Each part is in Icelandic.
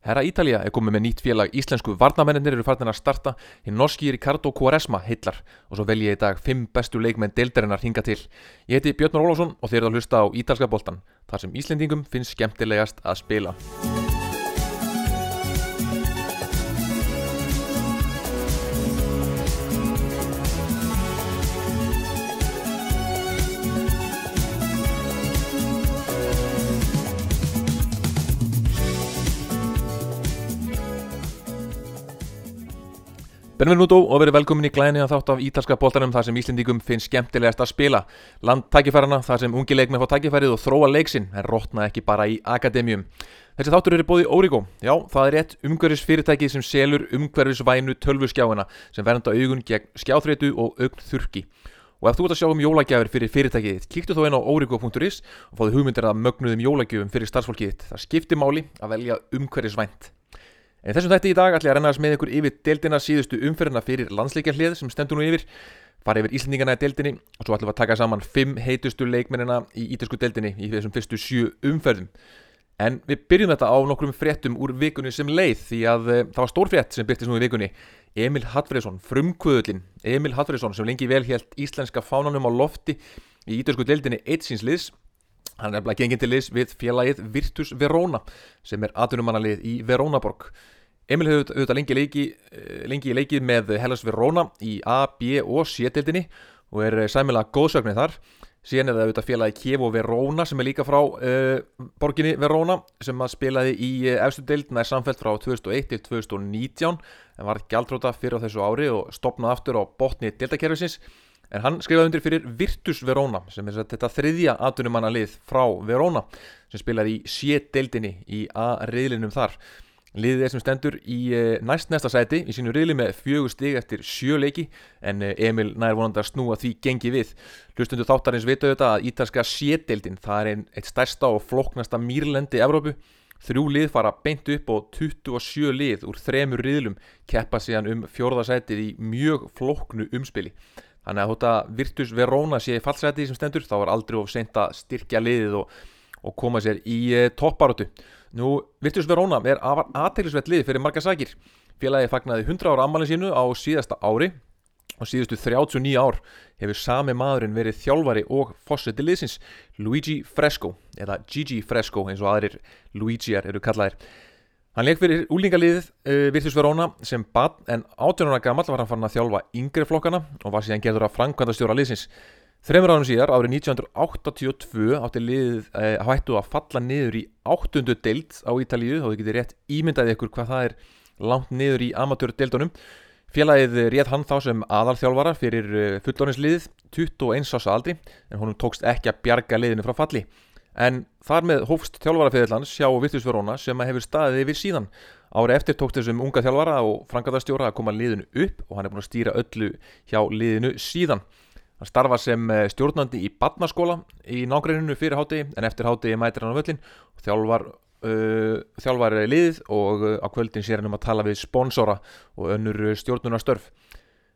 Herra Ítalija er komið með nýtt félag Íslensku varnamennir eru farin að starta hinn norski Ricardo Quaresma heillar og svo vel ég í dag fimm bestu leikmenn deildarinnar hinga til. Ég heiti Björn Rólásson og þeir eru að hlusta á Ítalska boltan þar sem Íslendingum finnst skemmtilegast að spila. Benvenuto og verið velkomin í glæni að þátt af ítalska bóltanum þar sem Íslendingum finnst skemmtilegast að spila. Land tækifærarna þar sem ungi leikmenn fá tækifærið og þróa leiksinn en rótna ekki bara í akademjum. Þessi þáttur eru bóði Origo. Já, það er rétt umhverfis fyrirtækið sem selur umhverfisvænu tölvuskjáina sem vernda augun gegn skjáþreitu og augn þurki. Og ef þú ert að sjá um jólagjafir fyrir fyrirtækið, kíktu þó inn á origo.is og fáðu hugmyndir að mögnuðum jólagjöfum fyrir starfsfólkið. Það skiptir máli að velja umhverfisvænt. En þessum þætti í dag ætla ég að renna með ykkur yfir deildina síðustu umferðina fyrir landsleikja hlið sem stendur nú yfir. Fara yfir Íslandingana í deildinni og svo ætlum við að taka saman fimm heitustu leikmennina í ítalsku deildinni í þessum fyrstu sjö umferðum. En við byrjum þetta á nokkrum fréttum úr vikunni sem leið því að uh, það var stór frétt sem byrtist nú í vikunni. Emil Hallfriðsson, frumkvöðlin Emil Hallfriðsson sem lengi vel helt íslenska fánanum á lofti í ítalsku deildinni eitsinsliðs Hann er nefnilega gengið til liðs við félagið Virtus Verona sem er aðunumannalið í Veronaborg. Emil hefur auðvitað lengi, leiki, eh, lengi leikið með Hellas Verona í A, B og C-dildinni og er sæmilega góðsögnið þar. Síðan er það auðvitað félagið Kiev og Verona sem er líka frá uh, borginni Verona sem að spilaði í efstu dild nær samfelt frá 2001 til 2019 en var gjaldróta fyrir á þessu ári og stopnaði aftur á botni dildakerfisins en hann skrifaði undir fyrir Virtus Verona sem er þetta þriðja aðtunumanna lið frá Verona sem spilaði í sé-deildinni í A-riðlinum þar. Liðið er sem stendur í eh, næst næsta sæti í sínu riðli með fjögur stig eftir sjö leiki en eh, Emil nær vonandi að snúa því gengi við. Hlustundu þáttarins vitu auðvitað að ítalska sé-deildin það er einn eitt stærsta og floknasta mýrlendi Evrópu. Þrjú lið fara beint upp og 27 lið úr þremur riðlum keppa síðan um fjórðasætið í mjög floknu umspili. Þannig að þetta Virtus Verona sé fallseti sem stendur þá er aldrei of seint að styrkja liðið og, og koma sér í e, topparóttu. Nú Virtus Verona er afar aðteglisvett lið fyrir marga sækir. Félagi fagnaði 100 ára ammalin sínu á síðasta ári og síðustu 39 ár hefur sami maðurinn verið þjálfari og fósetti liðsins Luigi Fresco eða Gigi Fresco eins og aðrir Luigiar eru kallaðir. Hann leik fyrir úlingaliðið uh, Virtus Verona sem bad en 18 ára gammal var hann farin að þjálfa yngri flokkana og var síðan gerður að framkvæmda stjóra liðsins. Þreymur árum síðar, árið 1982, átti liðið uh, hættu að falla niður í áttundu deild á Ítalíu og þau getur rétt ímyndaði ykkur hvað það er langt niður í amatördeildunum. Félagið rétt hann þá sem aðalþjálfara fyrir uh, fullóninsliðið 21 ása aldri en honum tókst ekki að bjarga liðinu frá falli. En þar með hófst þjálfarafeðilans hjá Vittusverona sem hefur staðið yfir síðan. Ári eftir tókst þessum unga þjálfara og frangatastjóra að koma liðinu upp og hann er búin að stýra öllu hjá liðinu síðan. Hann starfa sem eh, stjórnandi í badnaskóla í nágreininu fyrir háti en eftir háti mætir hann á völlin og þjálfar, uh, þjálfar liðið og á kvöldin sér hann um að tala við sponsora og önnur stjórnunarstörf.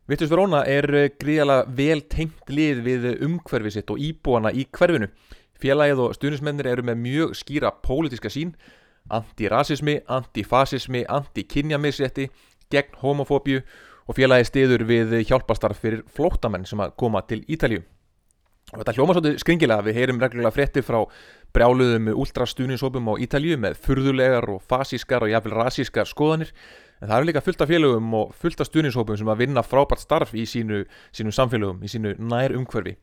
Vittus Verona er gríðala vel tengt lið við umhverfið sitt og íbúana í hverfinu. Félagið og stuðnismennir eru með mjög skýra pólitiska sín, antirasismi, antifasismi, antikinjamisrétti, gegn homofóbíu og félagið stiður við hjálpastarf fyrir flótamenn sem að koma til Ítalju. Og þetta hljóma svolítið skringilega, við heyrum reglulega fréttir frá brjáluðum ultrastuðningshópum á Ítalju með furðulegar og fasískar og jáfnvel rasískar skoðanir en það eru líka fullt af félögum og fullt af stuðningshópum sem að vinna frábært starf í sínu, sínu samfélögum, í sínu nær umhverfi.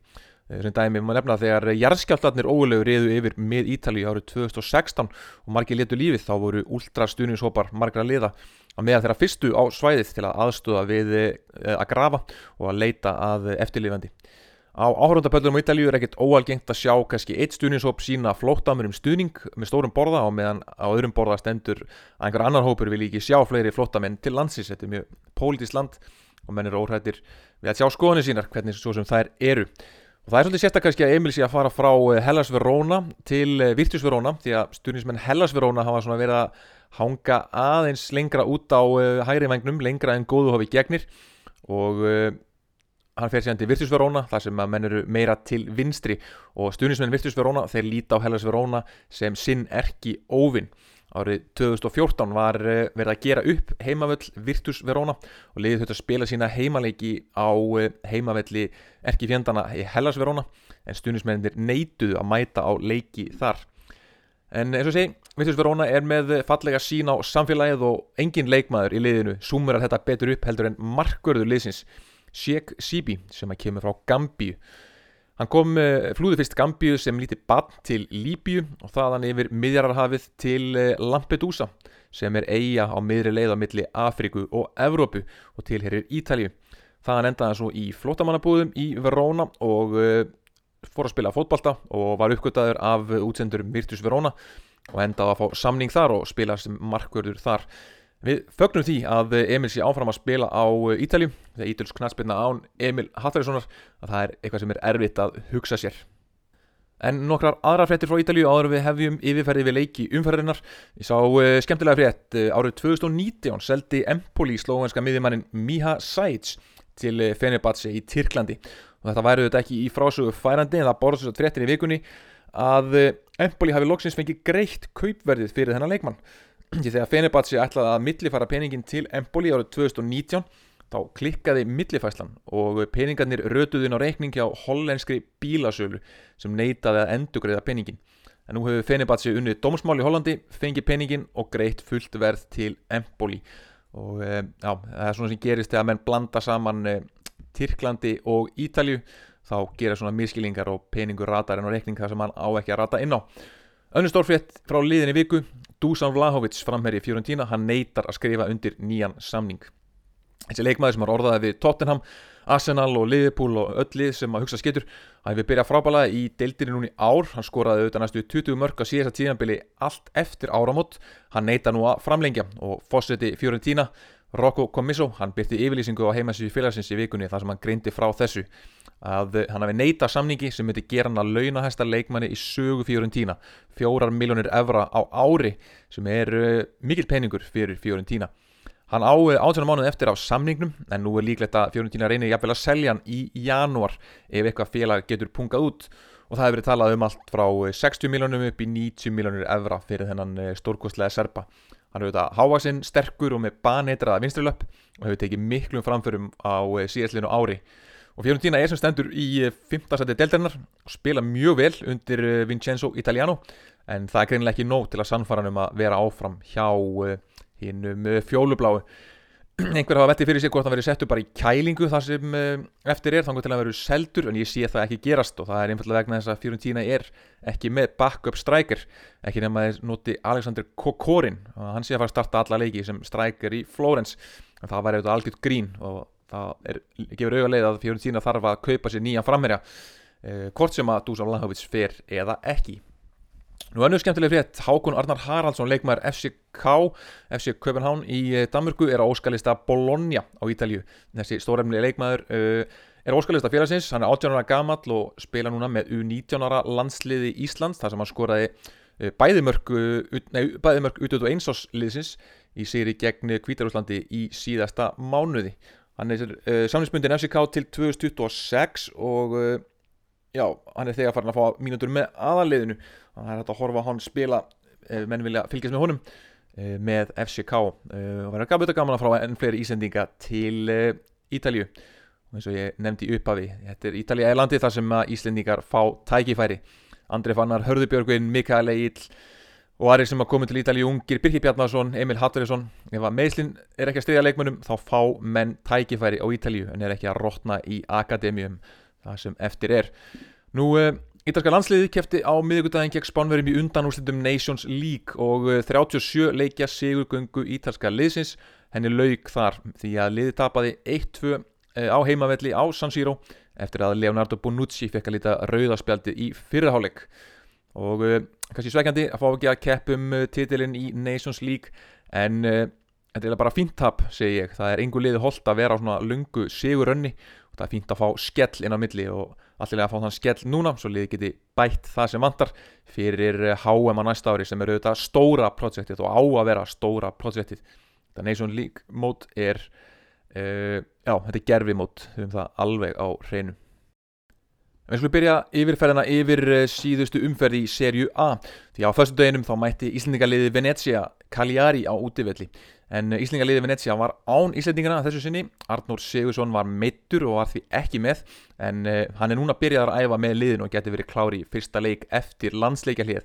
Eh, sem dæmi maður nefna þegar jarðskjáltarnir ólegur reyðu yfir með Ítali árið 2016 og margir letu lífið þá voru úldra stuðningshópar margra liða að meða þeirra fyrstu á svæðið til að aðstöða við eh, að grafa og að leita að eftirlifandi. Á áhörundapöllunum á Ítalíu er ekkert óalgengt að sjá kannski eitt stuðningshóp sína flóttamur um stuðning með stórum borða og meðan á öðrum borða stendur að einhver annar hópur vil ekki sjá fleiri flóttamenn til landsins. Þetta er mjög pólitist land og menn eru óhættir við að sjá skoðanir sínar hvernig svo sem þær eru. Og það er svolítið sérstaklega að Emil sé að fara frá eh, Hellas Verona til eh, Virtus Verona því að stjórnismenn Hellas Verona hafa svona verið að hanga aðeins lengra út á eh, hægri vagnum, lengra en góðu hofi gegnir. Og hann fer síðan til Virtus Verona þar sem að menn eru meira til vinstri. Og stjórnismenn Virtus Verona þeir líta á Hellas Verona sem sinn erki óvinn Árið 2014 var eh, verið að gera upp heimavöll Virtus Verona og liðið þurfti að spila sína heimaleiki á eh, heimavelli Erki Fjendana í Hellas Verona en stunismennir neituðu að mæta á leiki þar. En eins og sé, Virtus Verona er með fallega sín á samfélagið og engin leikmaður í liðinu sumurar þetta betur upp heldur en markverður liðsins Sheikh Sibi sem að kemur frá Gambíu. Hann kom eh, flúði fyrst Gambíu sem lítið bann til Líbíu og þaðan yfir miðjararhafið til eh, Lampedusa sem er eiga á miðri leið á milli Afriku og Evrópu og tilherir Ítalju. Þaðan endaði svo í flótamannabúðum í Verona og uh, fór að spila fótbalta og var uppgöttaður af útsendur Virtus Verona og endaði að fá samning þar og spila sem markvörður þar. Við fögnum því að Emil sé áfram að spila á Ítalju þegar Ítals knastbyrna án Emil Hattarinssonar að það er eitthvað sem er erfitt að hugsa sér. En nokkrar aðra fréttir frá Ítalju áður við hefjum yfirferði við leiki umferðarinnar. Ég sá uh, skemmtilega frétt uh, árið 2019 seldi Empoli slóvenska miðjumannin Miha Sajc til Fenerbahce í Tyrklandi og þetta væri þetta ekki í frásögu færandi en það borðast þess að fréttin í vikunni að Empoli hafi loksins fengið greitt kaupverðið fyrir þennan leikmann þegar Fenerbahce ætlaði að millifara peningin til Empoli árið 2019 þá klikkaði millifæslan og peningarnir rötuðin á reikning hjá hollenskri bílasölu sem neytaði að endugreiða peningin en nú hefur Fenerbahce unnið dómsmál í Hollandi fengið peningin og greitt fullt verð til Empoli. Og e, já, það er svona sem gerist þegar menn blanda saman e, Tyrklandi og Ítalju þá gera svona miskilingar og peningur ratar en á reikning það sem hann á ekki að rata inn á. Önnur stórfrétt frá liðinni viku, Dusan Vlahovic framherri Fiorentina, hann neytar að skrifa undir nýjan samning. Þessi leikmaður sem har orðaði við Tottenham, Arsenal og Liverpool og öll lið sem að hugsa skittur, hann hefur byrjað frábæla í deildinni núni ár, hann skoraði auðvitað næstu 20 mörg á síðasta tíðanbili allt eftir áramót, hann neytar nú að framlengja og fórseti Fiorentina, Rocco Commisso, hann byrti yfirlýsingu á heimasífi félagsins í vikunni þar sem hann greindi frá þessu að hann hafi neyta samningi sem myndi gera hann að launahæsta leikmanni í sögu Fiorentina. Fjórar miljónir evra á ári sem er uh, mikil peningur fyrir Fiorentina. Hann á uh, átjónum mánuð eftir á samningnum en nú er líklegt að Fiorentina reynir jafnvel að selja hann í janúar ef eitthvað félag getur pungað út. Og það hefur verið talað um allt frá 60 uh, miljónum upp í 90 miljónir evra fyrir þennan stórkostlega serpa hann hefur þetta hávaksinn sterkur og með banetraða vinstrilöpp og hefur tekið miklum framförum á síðastlinu ári og Fiorentina er sem stendur í 5. seti deltarinnar og spila mjög vel undir eh, Vincenzo Italiano. En það er greinilega ekki nóg til að sannfara um að vera áfram hjá hinnum eh, fjólubláu. Einhver hafa vettið fyrir sig hvort það verið settu bara í kælingu þar sem eh, eftir er þannig til að verið seldur en ég sé það ekki gerast. Og það er einfallega vegna þess að Fiorentina er ekki með backup striker ekki nema þess noti Alexander Kokorin. Og hann sé að fara að starta alla leiki sem striker í Flórens en það væri auðvitað algjört grín og það er, gefur auðvitað leið að Fiorentina þarf að kaupa sér nýjan framherja eh, hvort sem að Dusan Lahovits fer eða ekki Nú ennur skemmtileg frétt, Hákon Arnar Haraldsson leikmar FCK, FC Köpenhavn í eh, Danmörku er á óskalista Bologna á Ítalju. Þessi stóremni leikmaður uh, er óskalista félagsins, hann er 18 ára gamall og spila núna með U19 ára landsliði Íslands þar sem hann skoraði uh, bæði mörg út út og einsásliðsins í séri gegn Kvítarúslandi í síðasta mánuði. Hann er uh, samlingsbundin FCK til 2026 og uh, já, hann er þegar farin að fá mínútur með aðaliðinu. Það er hægt að horfa hann spila, uh, menn vilja fylgjast með honum uh, með FCK og verður gafið þetta gaman að fá enn fleiri ísendinga til Ítalju. Og eins og ég nefndi í upphafi, þetta er Ítalja eða landi þar sem íslendingar fá tækifæri. Andri Fannar, Hörðubjörgvin, Mikael Egil og aðrir sem að koma til Ítali ungir, Birkir Bjarnarsson, Emil Hatturisson ef að meðslinn er ekki að stiðja leikmönnum þá fá menn tækifæri á Ítalíu en er ekki að rótna í akademíum það sem eftir er. Nú, uh, ítalska landsliði kæfti á miðugudaginn gegn spánverjum í undanúslitum Nations League og uh, 37 leikja sigurgöngu ítalska liðsins. Henni laug þar því að liði tapaði 1-2 uh, á heimavelli á San Siro eftir að Leonardo Bonucci fekk að líta rauðaspjaldi í fyrraháleik og kannski sveikandi að fá ekki að keppum uh, titilinn í Nations League en uh, þetta er bara fínt tap segi ég, það er einhver liði holdt að vera á svona lungu sigurönni og það er fínt að fá skell inn á milli og allir að fá þann skell núna svo liði geti bætt það sem vantar fyrir HM á næsta ári sem eru þetta stóra projektið og á að vera stóra projektið þetta Nations League mót er uh, já, þetta er gerfi mót um það alveg á hreinu Við skulum byrja yfirferðina yfir eh, síðustu umferði í serju A. Því á fyrstu deginum þá mætti Íslendingaliði Venecia Cagliari á útivelli. En eh, Íslendingaliði Venecia var án Íslendingana þessu sinni, Arnór Sigursson var meittur og var því ekki með. En uh, hann er núna byrjaðar að æfa með liðin og getur verið klári í fyrsta leik eftir landsleika hlið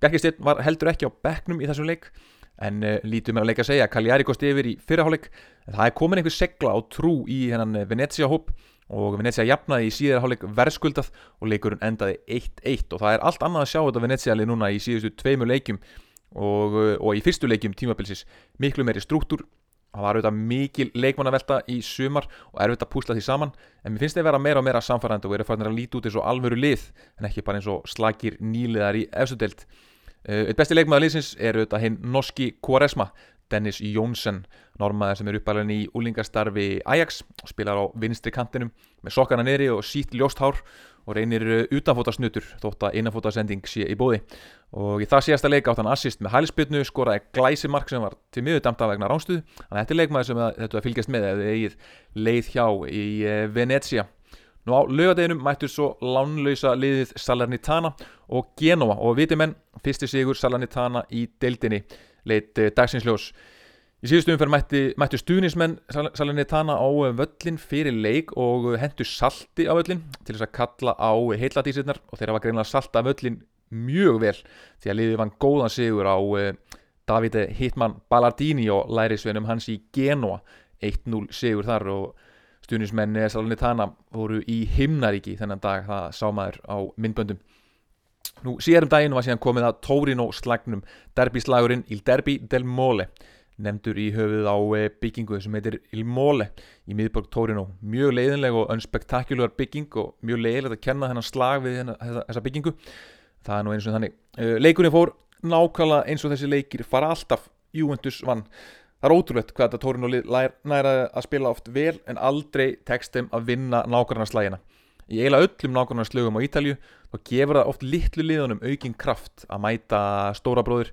Bjarkistinn var heldur ekki á bekknum í þessum leik. En uh, lítum er að leika að segja Cagliari kosti yfir í fyrraháleik það er komin einhver segla á trú í hennan Venecia hóp og Venecia jafnaði í síðara hálfleik verðskuldað og leikurinn endaði 1-1 og það er allt annað að sjá þetta Venecia-lið núna í síðustu tveimu leikjum og, og í fyrstu leikjum tímabilsis miklu meiri struktúr. Það var auðvitað mikil leikmannavelta í sumar og erfitt að púsla því saman. En mér finnst það að vera meira og meira samfærandi og eru farin að líti út eins og alvöru lið en ekki bara eins og slagir nýliðar í efsudelt Eitt besti leikmaður liðsins er auðvitað hinn norski Quaresma Dennis Jónsson, normaður sem er uppalinn í úlingastarfi Ajax og spilar á vinstri kantinum með sokkana neyri og sítt ljósthár og reynir eh, utanfótasnutur þótt að innanfótasending sé í bóði og í það síðasta leika átt hann assist með hælisbytnu skoraði glæsimark sem var til miður damta vegna ránstuð þannig að þetta er leikmaður sem þetta fylgjast með eða eigið leið hjá í eh, Venecia Nú á lögadeginum mættur svo lánlausa liðið Salernitana og Genoa og viti menn, fyrsti sigur Salernitana í deildinni leitt eh, dagsinsljós. Í síðustu umferð mætti, mættu stuðnismenn Salernitana á völlin fyrir leik og hendu salti á völlin til þess að kalla á heiladísirnar og þeirra var greinlega salta völlin mjög vel því að liðið vann góðan sigur á eh, Davide Hittmann Ballardini og lærisveinum hans í Genoa 1-0 sigur þar og stuðnismenn Salernitana voru í himnaríki þennan dag, það sá maður á myndböndum. Nú síðarum daginn var síðan komið að Torino slagnum. Derbyslagurinn Il Derby del Mole nefndur í höfuð á eh, byggingu sem heitir Il Mole í miðborg Torino. Mjög leiðinleg og unspektakular bygging og mjög leiðilegt að kenna þennan slag við þessa byggingu. Það er nú eins og þannig. Eh, leikunni fór nákvæmlega eins og þessi leikir fara alltaf. Juventus vann. Það er ótrúlegt hvað þetta Torino næra að spila oft vel en aldrei tekstum að vinna nákvæmlega slægina í eiginlega öllum nákvæmlega slögum á Ítalju þá gefur það oft litlu liðunum aukinn kraft að mæta stóra bróður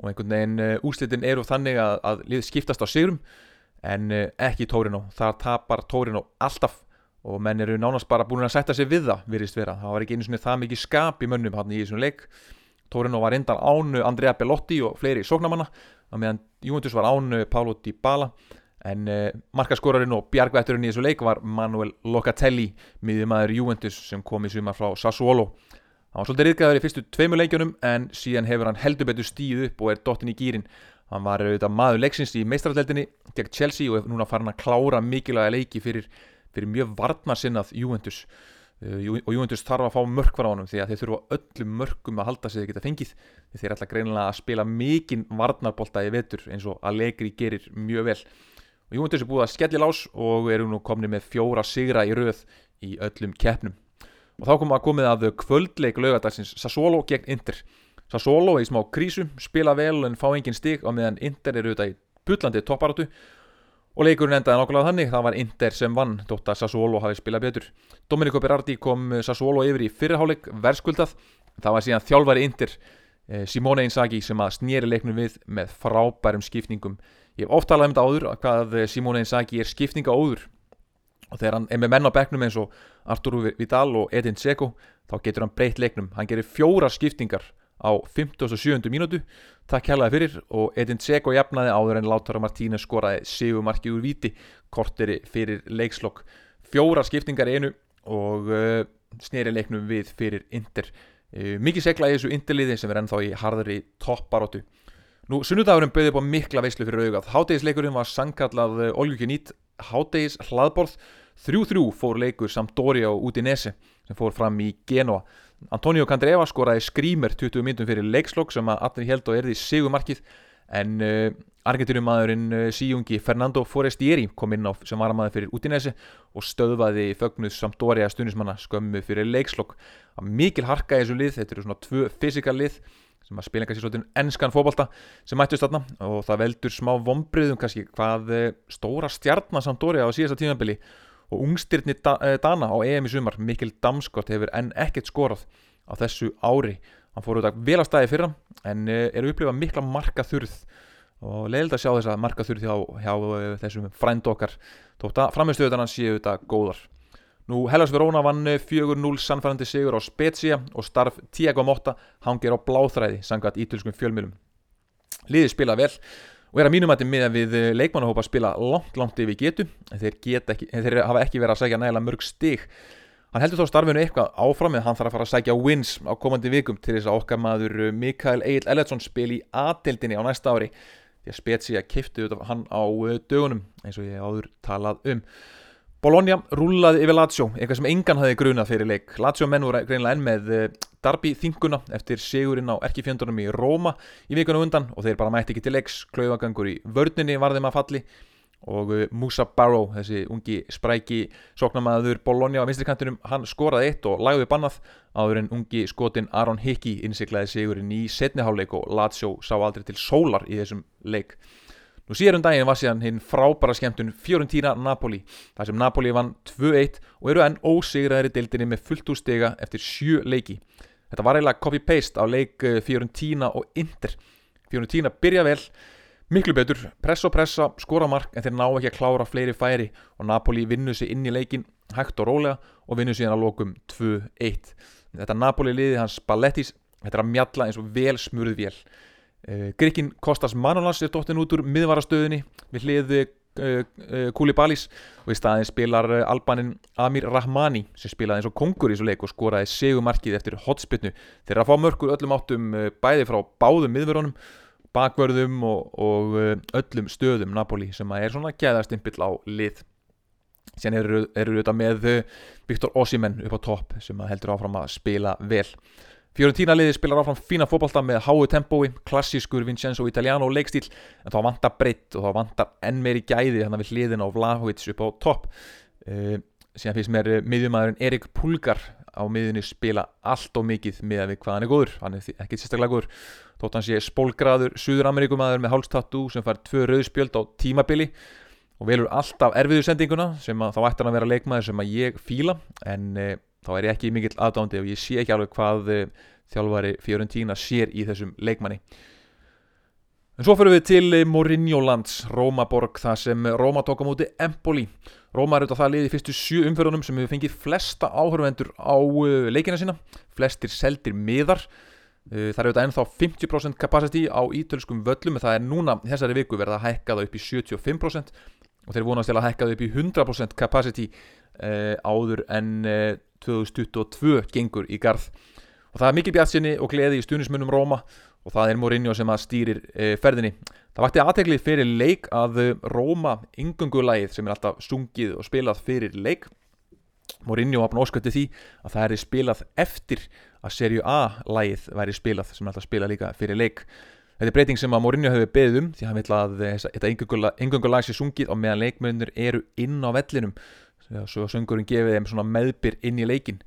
og einhvern veginn uh, úslitin eru þannig að, að lið skiptast á sigrum en uh, ekki Tórino, þar tapar Tórino alltaf og menn eru nánast bara búin að setja sig við það, virðist vera. Það var ekki einu svona það mikið skap í mönnum hann í þessum leik. Tórino var reyndan ánu Andrea Bellotti og fleiri sóknamanna meðan Juventus var ánu Paulo Dybala en uh, markaskorarinn og bjargvætturinn í þessu leik var Manuel Locatelli miðjumæður Juventus sem kom í suma frá Sassuolo. Hann var svolítið riðgæður í fyrstu tveimu leikjunum en síðan hefur hann heldur betur stíð upp og er dottin í gýrin hann var auðvitað maður leiksins í meistrarleldinni gegn Chelsea og er núna farin að klára mikilvæga leiki fyrir, fyrir mjög varnarsinnað Juventus. Uh, og Juventus þarf að fá mörk var á hann því að þeir þurfa öllum mörkum að halda sig þeir geta fengið. Þeir ætla greinilega að spila mikinn varnarbólta í vetur eins og Allegri gerir mjög vel Juventus er búið að skelli lás og eru nú komni með fjóra sigra í röð í öllum keppnum. Og þá komum við að komið að kvöldleik lögadagsins Sassuolo gegn Inter. Sassuolo er í smá krísu, spila vel en fá engin stig og meðan Inter eru auðvitað í pullandi topparátu og leikurinn endaði nákvæmlega þannig, það var Inter sem vann þótt að Sassuolo hafi spilað betur. Domenico Berardi kom Sassuolo yfir í fyrirháleik verðskuldað, það var síðan þjálfari Inter eh, Simone Inzaghi sem að snýri leiknum við með frábærum skipningum Ég hef oft talað um þetta áður hvað Simone Inzaghi er skipninga áður og þegar hann er með menn á bekknum eins og Arturo Vidal og Edin Dzeko þá getur hann breytt leiknum. Hann gerir fjóra skiptingar á 57. mínútu takk hérlega fyrir og Edin Dzeko jafnaði áður en Lautaro Martínez skoraði segumarki úr viti korteri fyrir leikslokk. Fjóra skiptingar einu og uh, sneri leiknum við fyrir Inter. Uh, mikið segla í þessu Interliði sem er ennþá í harðri topparótu. Nú, sunnudagurinn bauði upp á mikla veislu fyrir augað. Hátegisleikurinn var sangkallað Oljuki Nít Hátegis hlaðborð. 3-3 fór leikur samt Dóri á Udinese sem fór fram í Genoa. Antonio Candreva skoraði skrýmer 20 myndum fyrir leikslokk sem að allir held og erði sigumarkið en uh, Argentinumæðurinn uh, síjungi Fernando Forestieri kom inn á sem varamæður fyrir Udinese og stöðvaði fögnuð að stunismanna skömmu fyrir leikslokk. Mikil harka í þessu lið, þetta eru svona tvö fysikal lið sem að spila kannski svolítið ennskan fókbalta sem mættist þarna. Og það veldur smá vombriðum kannski hvað eh, stóra stjarnasamdóri á síðasta tímanbili og ungstyrni eh, Dana á EM í sumar. Mikkel Damskott hefur enn ekkert skorað á þessu ári. Hann fór auðvitað vel á staði fyrra en eh, er upplifað mikla marka þurð og leiðilegt að sjá þessa marka þurð hjá, hjá þessum frænd okkar þótt að framistöðunar séu þetta góðar Nú Hellas Verona vann 4-0 sannfærandi sigur á Spezia og starf Tiago Motta hangir á bláþræði sangat ítölskum fjölmjölum. Liðið spila vel og er að mínum að þetta við leikmannahópa spila langt, langt yfir getu en þeir, ekki, þeir hafa ekki verið að segja nægilega mörg stig. Hann heldur þó starfinu eitthvað áfram en hann þarf að fara að segja wins á komandi vikum til þess að okkar maður Mikael Egil Elletsson spil í aðtildinni á næsta ári því að Spezia kifti hann á dögunum eins og ég áður talað um. Bologna rúlaði yfir Lazio, eitthvað sem engan hafi grunað fyrir leik. Lazio menn voru greinlega enn með eh, Darby þinguna eftir sigurinn á erkifjöndunum í Róma í vikunum undan og þeir bara mætti ekki til leiks. Klauðagangur í vördninni var þeim að falli og eh, Musa Barrow, þessi ungi spræki sóknamaður Bologna á vinstrikantinum, hann skoraði eitt og lagði bannað áður en ungi skotin Aron Hickey innsiklaði sigurinn í setniháleik og Lazio sá aldrei til sólar í þessum leik. Nú síðan um daginn var síðan hinn frábæra skemmtun Fiorentina Napoli þar sem Napoli vann 2-1 og eru enn ósigraðri deildinni með fullt úr stega eftir sjö leiki. Þetta var eiginlega copy-paste á leik eh, Fiorentina og Inter. Fiorentina byrja vel, miklu betur, pressa og pressa, skora mark en þeir ná ekki að klára fleiri færi og Napoli vinnu sig inn í leikin hægt og rólega og vinnu síðan að lokum 2-1. Þetta Napoli liði hans Ballettis, þetta er að mjalla eins og vel smurð vél. Eh, Gríkin Kostas Manolas er dóttin út úr miðvarastöðinni við hliði eh, eh, Koulibalis og í staðin spilar albanin Amir Rahmani sem spilaði eins og kongur í svo leik og skoraði segumarkið eftir hotspinnu þeirra fá mörgur öllum áttum bæði frá báðum miðverunum bakvörðum og, og öllum stöðum Napoli sem er svona gæðastimpill á lið. Sen eru þetta með Viktor Osimen upp á topp sem heldur áfram að spila vel Fiorentina liði spilar áfram fína fókbalta með háu tempói, klassískur Vincenzo Italiano leikstíl en þá vantar breytt og þá vantar enn meiri gæði þannig að við hliðin á Vlahovic upp á topp. Uh, síðan finnst mér uh, miðjumæðurinn Erik Pulgar á miðjunni spila allt og mikið með að við hvað hann er góður. Hann er ekkert sérstaklega góður þótt hann sé spólgraður Suður-Amerikumæður með hálstatú sem fær tvö rauðspjöld á tímabili og velur alltaf erfiðu sendinguna sem þá ættir hann að vera leikmaður sem að ég fíla. En uh, þá er ég ekki mikill aðdándi og ég sé ekki alveg hvað uh, þjálfari Fiorentina sér í þessum leikmanni. En svo fyrir við til uh, Mourinho lands Rómaborg þar sem Róma tók á móti Empoli. Róma er auðvitað það liði fyrstu sjö umförunum sem hefur fengið flesta áhörvendur á uh, leikina sína. Flestir seldir miðar. Það er auðvitað ennþá 50% capacity á ítölskum völlum en það er núna þessari viku verða að hækka það upp í 75% og þeir vonast til að hækka það upp í 100% capacity uh, áður en uh, 2022 gengur í garð. Og það er mikið bjartsinni og gleði í stunismunum Róma og það er Mourinho sem að stýrir e, ferðinni. Það vakti aðteglið fyrir leik að Róma yngungulægið sem er alltaf sungið og spilað fyrir leik. Mourinho hafði óskötti því að það er spilað eftir að Serju A lægið væri spilað sem er alltaf spilað líka fyrir leik Þetta er breyting sem að Mourinho hefur beðið um því hann vil að þetta yngungulæg sé sungið og meðan leikmönur eru inn á vellinum. Svo söngurinn gefið þeim meðbyr inn í leikin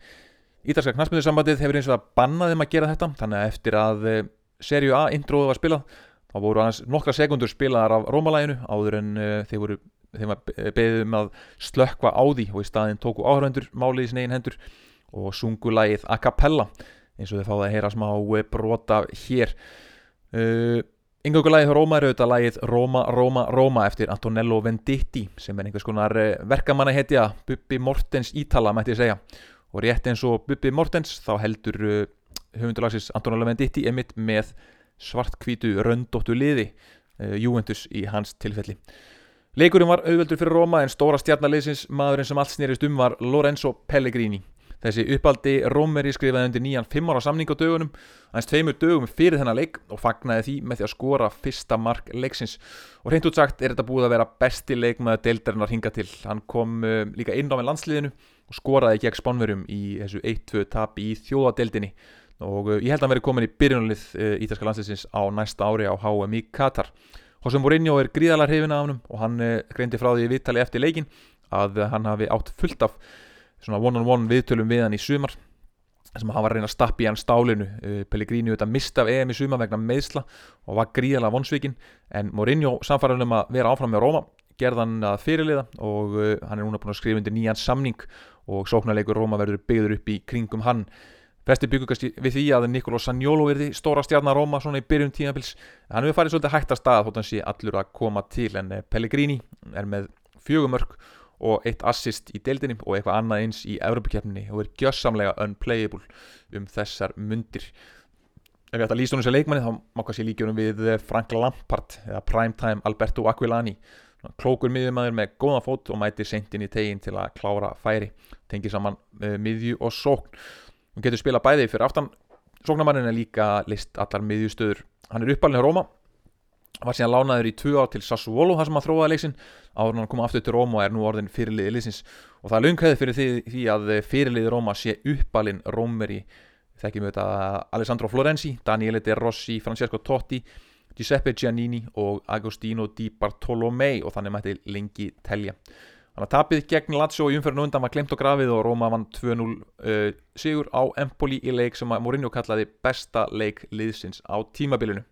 Ítalska knastmyndursambandið hefur eins og að banna þeim að gera þetta þannig að eftir að eh, Serju A introðu var spilað þá voru annars nokkra sekundur spilaðar af Rómalæginu áður en uh, þeir voru að beðið um að slökka á því og í staðin tóku áhöröndur málið í sin eigin hendur og sungu lægið a cappella eins og þau fáið að heyra smá eh, brota hér uh, Yngöngu lagið hjá Róma er auðvitað lagið Róma, Róma, Róma eftir Antonello Venditti sem er einhvers konar eh, verkamanna hetja Bubi Mortens Ítala mætti ég segja og rétt eins og Bubi Mortens þá heldur uh, höfundurlagsins Antonello Venditti emitt með svartkvítu röndóttu liði Juventus í hans tilfelli. Leikurinn var auðveldur fyrir Róma en stóra stjarnaliðsins maðurinn sem allt snýrist um var Lorenzo Pellegrini Þessi uppaldi Rómeri skrifaði undir nýjan 5 ára samning á dögunum, hans tveimur dögum fyrir þennan leik og fagnaði því með því að skora fyrsta mark leiksins. Og hreint út sagt er þetta búið að vera besti leik með deildarinnar hinga til. Hann kom uh, líka inn á með landsliðinu og skoraði gegn spánverjum í þessu 1-2 tap í þjóðadeildinni. Og uh, ég held að hann veri komin í byrjunalið uh, ítalska landsliðsins á næsta ári á HM í Katar. José Mourinho er gríðalar hefina af hann og hann greindi frá því viðtali eftir leikin að hann hafi átt fullt af svona one-on-one viðtölum við hann í sumar sem hann var að reyna að stappa í hann stálinu. Uh, Pellegrini auðvitað mista af EM í sumar vegna meðsla og var gríðalega vonsvíkin en Mourinho samfaraðum um að vera áfram með Róma gerðan að fyrirliða og uh, hann er núna búin að skrifa undir nýjan samning og sóknarleikur Róma verður byggður upp í kringum hann. Flesti byggugast við því að Sagnolo er því stóra stjarnar Róma svona í byrjun tímabils. Hann hefur farið svolítið hægt að stað þótt hann sé allur að koma til. En eh, Pellegrini er með fjögumörk og eitt assist í deildinni og eitthvað annað eins í Evropakefninni og er gjössamlega unplayable um þessar mundir. Ef ég ætta að lýsa hún sem leikmanni þá má kannski líka hún við Frank Lampard eða Primetime Alberto Aquilani. Klókur miðjumæður með góða fót og mætir sendin í tegin til að klára færi. Tengir saman uh, miðju og sókn. Hún getur spila bæði fyrir aftan. Sóknamannin er líka list allar miðjustöður. Hann er uppalinn á Róma var síðan lánaður í tvö ár til Sassuolo þar sem hann þróaði leiksin áður hann kom aftur til Róma og er nú orðin fyrirliði leysins og það er lunghæði fyrir því, því að fyrirliði Róma sé uppalinn Rómeri þekkjum við þetta Alessandro Florenzi, Daniele De Rossi, Francesco Totti Giuseppe Giannini og Agostino Di Bartolomei. Og þannig mætti lengi telja. Þannig að tapið gegn Lazio í umferðinu undan var glemt og grafið og Róma vann 2-0 uh, sigur á Empoli í leik sem að Mourinho kallaði besta leik liðsins á tímabilinu.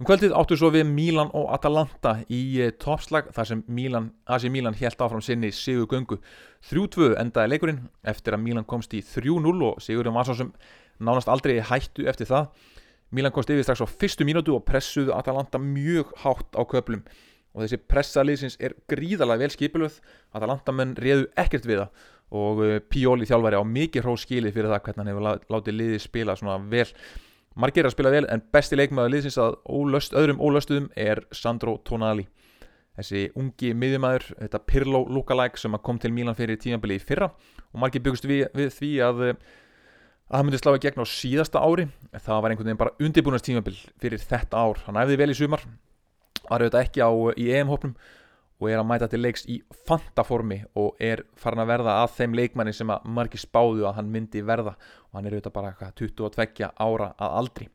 Um kvöldið áttu svo við Milan og Atalanta í uh, toppslag þar sem Milan, AC Milan helt áfram sinni sigur gungu. 3-2 endaði leikurinn eftir að Milan komst í 3-0 og sigurinn var svo sem nánast aldrei hættu eftir það. Milan komst yfir strax á fyrstu mínútu og pressuðu Atalanta mjög hátt á köplum og þessi pressaliðsins er gríðalega vel skipilöð að það landamenn réðu ekkert við það og uh, Píóli þjálfæri á mikið hrós skilið fyrir það hvernig hann hefur látið liðið spila svona vel margir að spila vel en besti leikmaður liðsins að ólöst, öðrum ólöstuðum er Sandro Tonali. Þessi ungi miðjumæður, þetta Pirlo lookalike sem kom til Mílan fyrir tímabilið í fyrra. Og margir byggust við, við því að uh, að það myndi slá í gegn á síðasta ári. Það var einhvern veginn bara undirbúinast tímabil fyrir þetta ár, hann æfði vel í sumar var auðvitað ekki á í EM-hópnum og er að mæta til leiks í fantaformi og er farin að verða að þeim leikmanni sem að margir spáðu að hann myndi verða og hann er auðvitað bara 22 ára að aldri.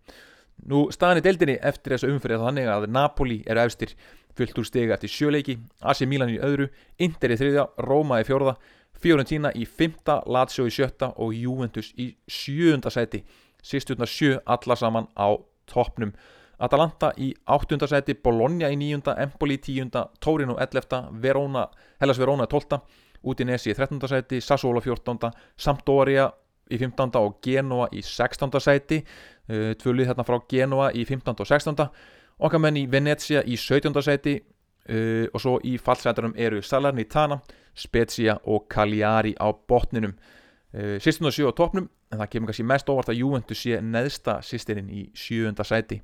Nú staðan í deildinni eftir þessu umfyrir þannig að Napoli eru efstir fullt úr stegi eftir sjöleiki, AC Milan í öðru, Inter í þriðja, Roma í fjórða, Fiorentina í fymta, Lazio í sjötta og Juventus í sjöunda seti. Sýstjórna sjö alla saman á toppnum. Atalanta í áttundasæti, Bologna í níunda, Empoli í tíunda, Torino 11, Verona, Hellas Verona 12, Udinese í 13. sæti, Sassuolo 14, Sampdoria í 15. og Genoa í 16. sæti, uh, tvölið hérna frá Genoa í 15. og 16. Okkar menn í Venezia í 17. sæti uh, og svo í fallsætarum eru Salernitana, Spezia og Cagliari á botninum. Uh, Sistun og sjö á topnum, en það kemur kannski mest óvart að Juventus sé neðsta sýstirinn í sjöunda sæti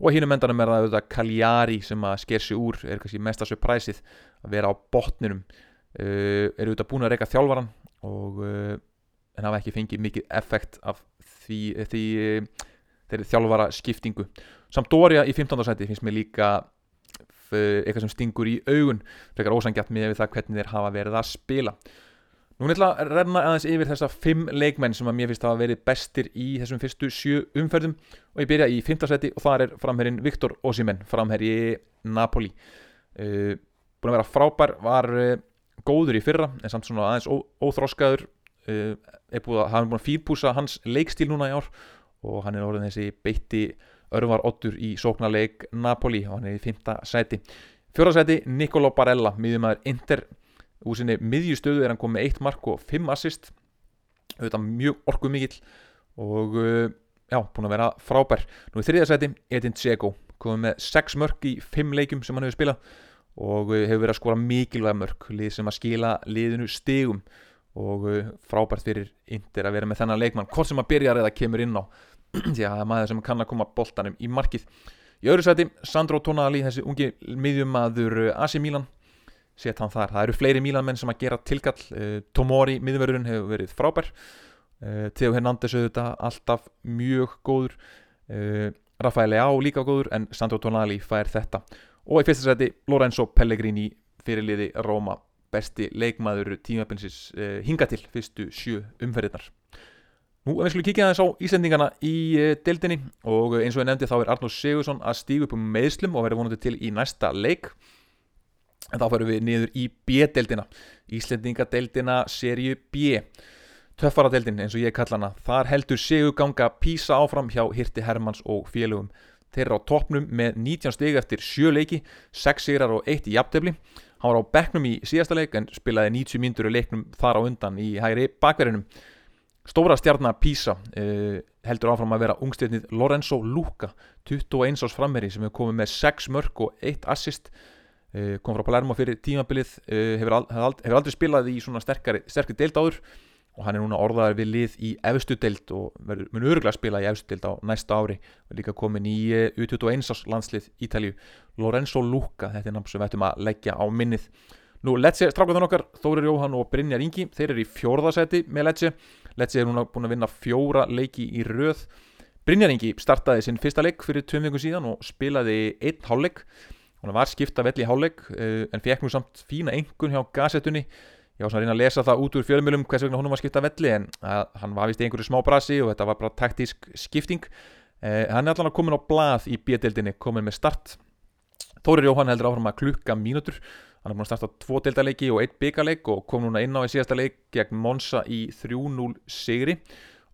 og hínum endanum er það auðvitað Cagliari sem að sker sig úr, er kannski mesta surpræsið að vera á botninum. Uh, er auðvitað búin að reyka þjálfvaran og uh, en hafa ekki fengið mikið effekt af því, því þeirri þjálfvara skiptingu samt Dória í 15. seti finnst mér líka eitthvað sem stingur í augun. Frekar ósangjart með það hvernig þeir hafa verið að spila Nú er ég að renna aðeins yfir þessa fimm leikmenn sem að mér finnst að hafa verið bestir í þessum fyrstu sjö umferðum og ég byrja í fymtasæti og það er framherrin Viktor Osimen, framherri Napoli. Uh, búin að vera frábær, var uh, góður í fyrra en samt svona aðeins óþróskaður, uh, er búin að hafa búin að fýrpúsa hans leikstíl núna í ár og hann er orðin þessi beitti örvar ottur í sóknarleik Napoli og hann er í fymtasæti. Fjórasæti Nicolò Barella, miðjumæður Inter úr sinni miðjustöðu er hann komið með eitt mark og fimm assist. Auðvitað mjög orkuð mikill og uh, já, búin að vera frábær. Nú í þriðasæti, Edin Dzeko komið með sex mörk í fimm leikum sem hann hefur spilað og uh, hefur verið að skora mikilvæg mörk, lið sem að skila liðinu stegum og uh, frábært fyrir Inder að vera með þennan leikmann hvort sem að byrja eða kemur inn á. Því að maður sem kann að koma boltanum í markið. Í öðru sæti, Sandro Tonali þessi ungi miðjumadur AC Milan set hann þar. Það eru fleiri Mílanmenn sem að gera tilkall. Uh, Tomori, miðverðurinn, hefur verið frábær. Uh, Theo Hernandez auðvitað alltaf mjög góður. Uh, Rafael Leao líka góður en Sandro Tonali fær þetta. Og í fyrsta seti Lorenzo Pellegrini fyrirliði Róma besti leikmaður tímabensis hinga til fyrstu sjö umferðirnar. Nú, ef við skulum kíkja aðeins á Íslandingana í deildinni og eins og ég nefndi þá er Arnóð Sigursson að stígu upp um meðslum og verður vonandi til í næsta leik en þá fyrir við niður í B-deldina Íslendingadeldina serju B. Töffaradeldin eins og ég kalla hana. Þar heldur seguganga Písa áfram hjá Hirti Hermanns og félögum þeir eru á toppnum með 19 steg eftir 7 leiki 6 sigrar og 1 í jafntefni hann var á bekknum í síðasta leik en spilaði 90 myndur í leiknum þar á undan í hægri bakverðinum stóra stjarnar Písa uh, heldur áfram að vera ungstyrnið Lorenzo Luca 21 árs frammeri sem hefur komið með 6 mörg og 1 assist kom frá Palermo fyrir tímabilið uh, hefur, al, hefur, aldrei, spilað í svona sterkari, sterkari deild áður og hann er núna orðaður við lið í efstu deild og mun öruglega spila í efstu deild á næsta ári og líka komin í uh, U21 ás landslið Ítalju Lorenzo Luca, þetta er náttúrulega sem við ættum að leggja á minnið Nú, Lecce, strákvæðan okkar, Þórir Jóhann og Brynjar Ingi, þeir eru í fjórðasæti með Lecce. Lecce er núna búin að vinna fjóra leiki í röð. Brynjar Ingi startaði sinn fyrsta leik fyrir tveim vikum síðan og spilaði einn hálfleik. Hún var skipta velli í hálfleik en fekk nú samt fína engun hjá gasettunni. Ég var svona að reyna að lesa það út úr fjölumilum hvers vegna hún var skipta velli en að, hann var vist í einhverju smá brasi og þetta var bara taktísk skipting. Eh, hann er allavega komin á blað í bjödeldinni, komin með start. Þórir Jóhann heldur áfram að klukka mínútur hann er búin að starta tvo deildaleiki og einn byggarleik og kom núna inn á í síðasta leik gegn Monsa í 3-0 sigri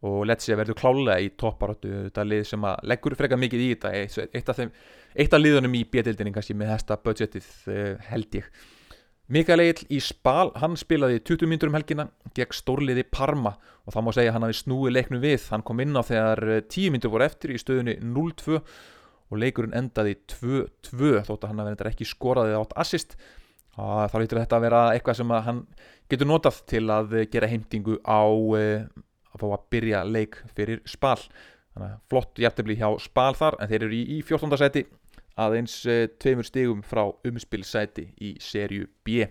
og Lecce verður klálega í topparötu þetta lið sem að leggur frekar mikið í þetta eitt af, þeim, eitt af liðunum í bjöldinni kannski með þesta budgetið uh, held ég. Mikael Egil í Spal, hann spilaði 20 myndur um helgina gegn stórliði Parma. Og þá má segja hann hafi snúið leiknum við. Hann kom inn á þegar 10 myndur voru eftir í stöðunni 0-2 og leikurinn endaði 2-2 þótt að hann hafi ekki skoraði átt assist. Og þá lítur þetta að vera eitthvað sem hann getur notað til að gera heimtingu á að fá að byrja leik fyrir spal. Þannig að flott hjartefli hjá spal þar en þeir eru í 14. seti aðeins uh, tveimur stigum frá umspilsæti í serju B.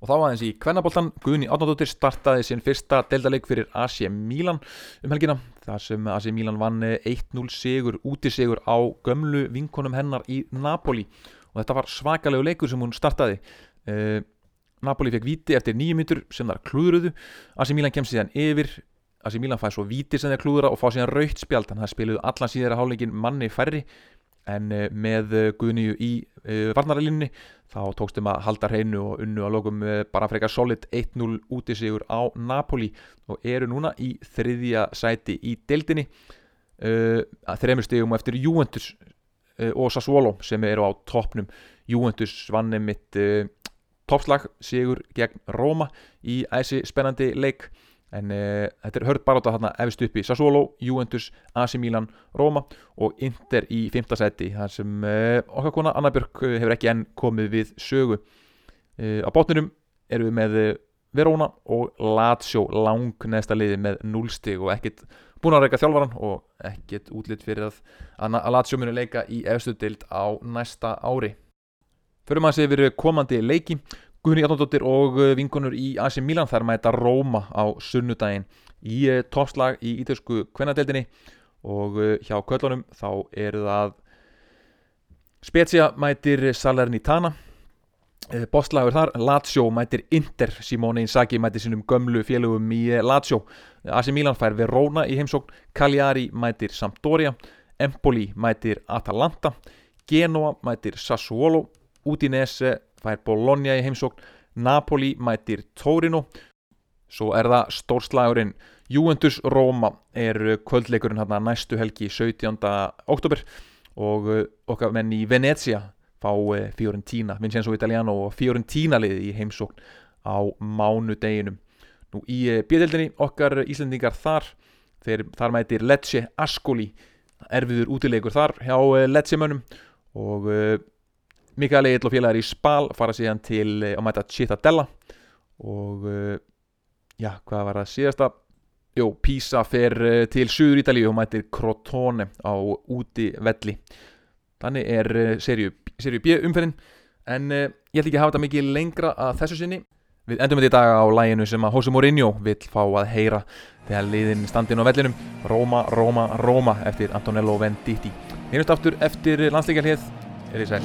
Og þá aðeins í Kvennaboltan Guðni Átnardóttir startaði sinn fyrsta deildaleik fyrir AC Milan um helgina þar sem AC Milan vann 1-0 sigur, útisegur á gömlu vinkonum hennar í Napoli. Og þetta var svakalegu leikur sem hún startaði. Uh, Napoli fekk viti eftir nýjum myndur sem þar klúðruðu. Asi Milan kemst síðan yfir. Asi Milan fæði svo viti sem þeir klúðra og fá síðan raukt spjald þannig að það spiluðu allan síðara háleikin manni færri en uh, með uh, Guðnýju í varnaralínni þá tókstum að halda hreinu og unnu að lókum bara frekar solid 1-0 út í sigur á Napoli og eru núna í þriðja sæti í deildinni þreymur stegum eftir Juventus og Sassuolo sem eru á toppnum. Juventus vann mitt toppslag sigur gegn Róma í æsi spennandi leik en uh, þetta er hörð baráta þarna efist uppi Sassuolo, Juventus, AC Milan Róma og Inter í fymta seti þar sem uh, okkar kona Anna Björk eh, hefur ekki enn komið við sögu. Uh, á bátnirum erum við með Verona og Lazio lang neðsta liði með 0 stig og ekkert búin að reyka þjálfvaran og ekkert útlitt fyrir að, að Lazio muni leika í efstu dild á næsta ári. Förum að segja verið komandi leiki Guðni Játnóttir og eh, vinkonur í AC Milan þar mæta Róma á sunnudaginn í eh, toppslag í ítalsku kvennadeldinni og eh, hjá köllunum þá er það Spezia mætir Salernitana Bostlagur þar, Lazio mætir Inter Simone Inzaghi mætir sínum gömlu félögum í Lazio. AC Milan fær Verona í heimsókn Cagliari mætir Sampdoria Empoli mætir Atalanta Genoa mætir Sassuolo Udinese fær Bologna í heimsókn Napoli mætir Torino. Svo er það stórslagurinn Juventus Roma er kvöldleikurinn hérna næstu helgi 17. oktober og uh, okkar menn í Venezia fá uh, Fiorentina, Vincenzo Italiano og Fiorentina liði í heimsókn á mánudeginum. Nú í uh, bjöðeldinni okkar Íslandingar þar þeir, þar mætir Lecce Ascoli erfiður útilegur þar hjá Lecce mönnum. Og Mikael Egil og félagar í Spal fara síðan til að mæta Cittadella. Og uh, já, hvað var það síðasta? Jó, Pisa fer uh, til Suður Ítalíu og mætir Crotone á úti velli. Þannig er uh, serju B umferðin. En ég ætl ekki að hafa þetta mikið lengra að þessu sinni. Við endum þetta í dag á læginu sem að Jose Mourinho vil fá að heyra þegar liðin standin á vellinum. Roma, Roma, Roma eftir Antonello Venditti. Hérnust aftur eftir landsleikarlið er í sæl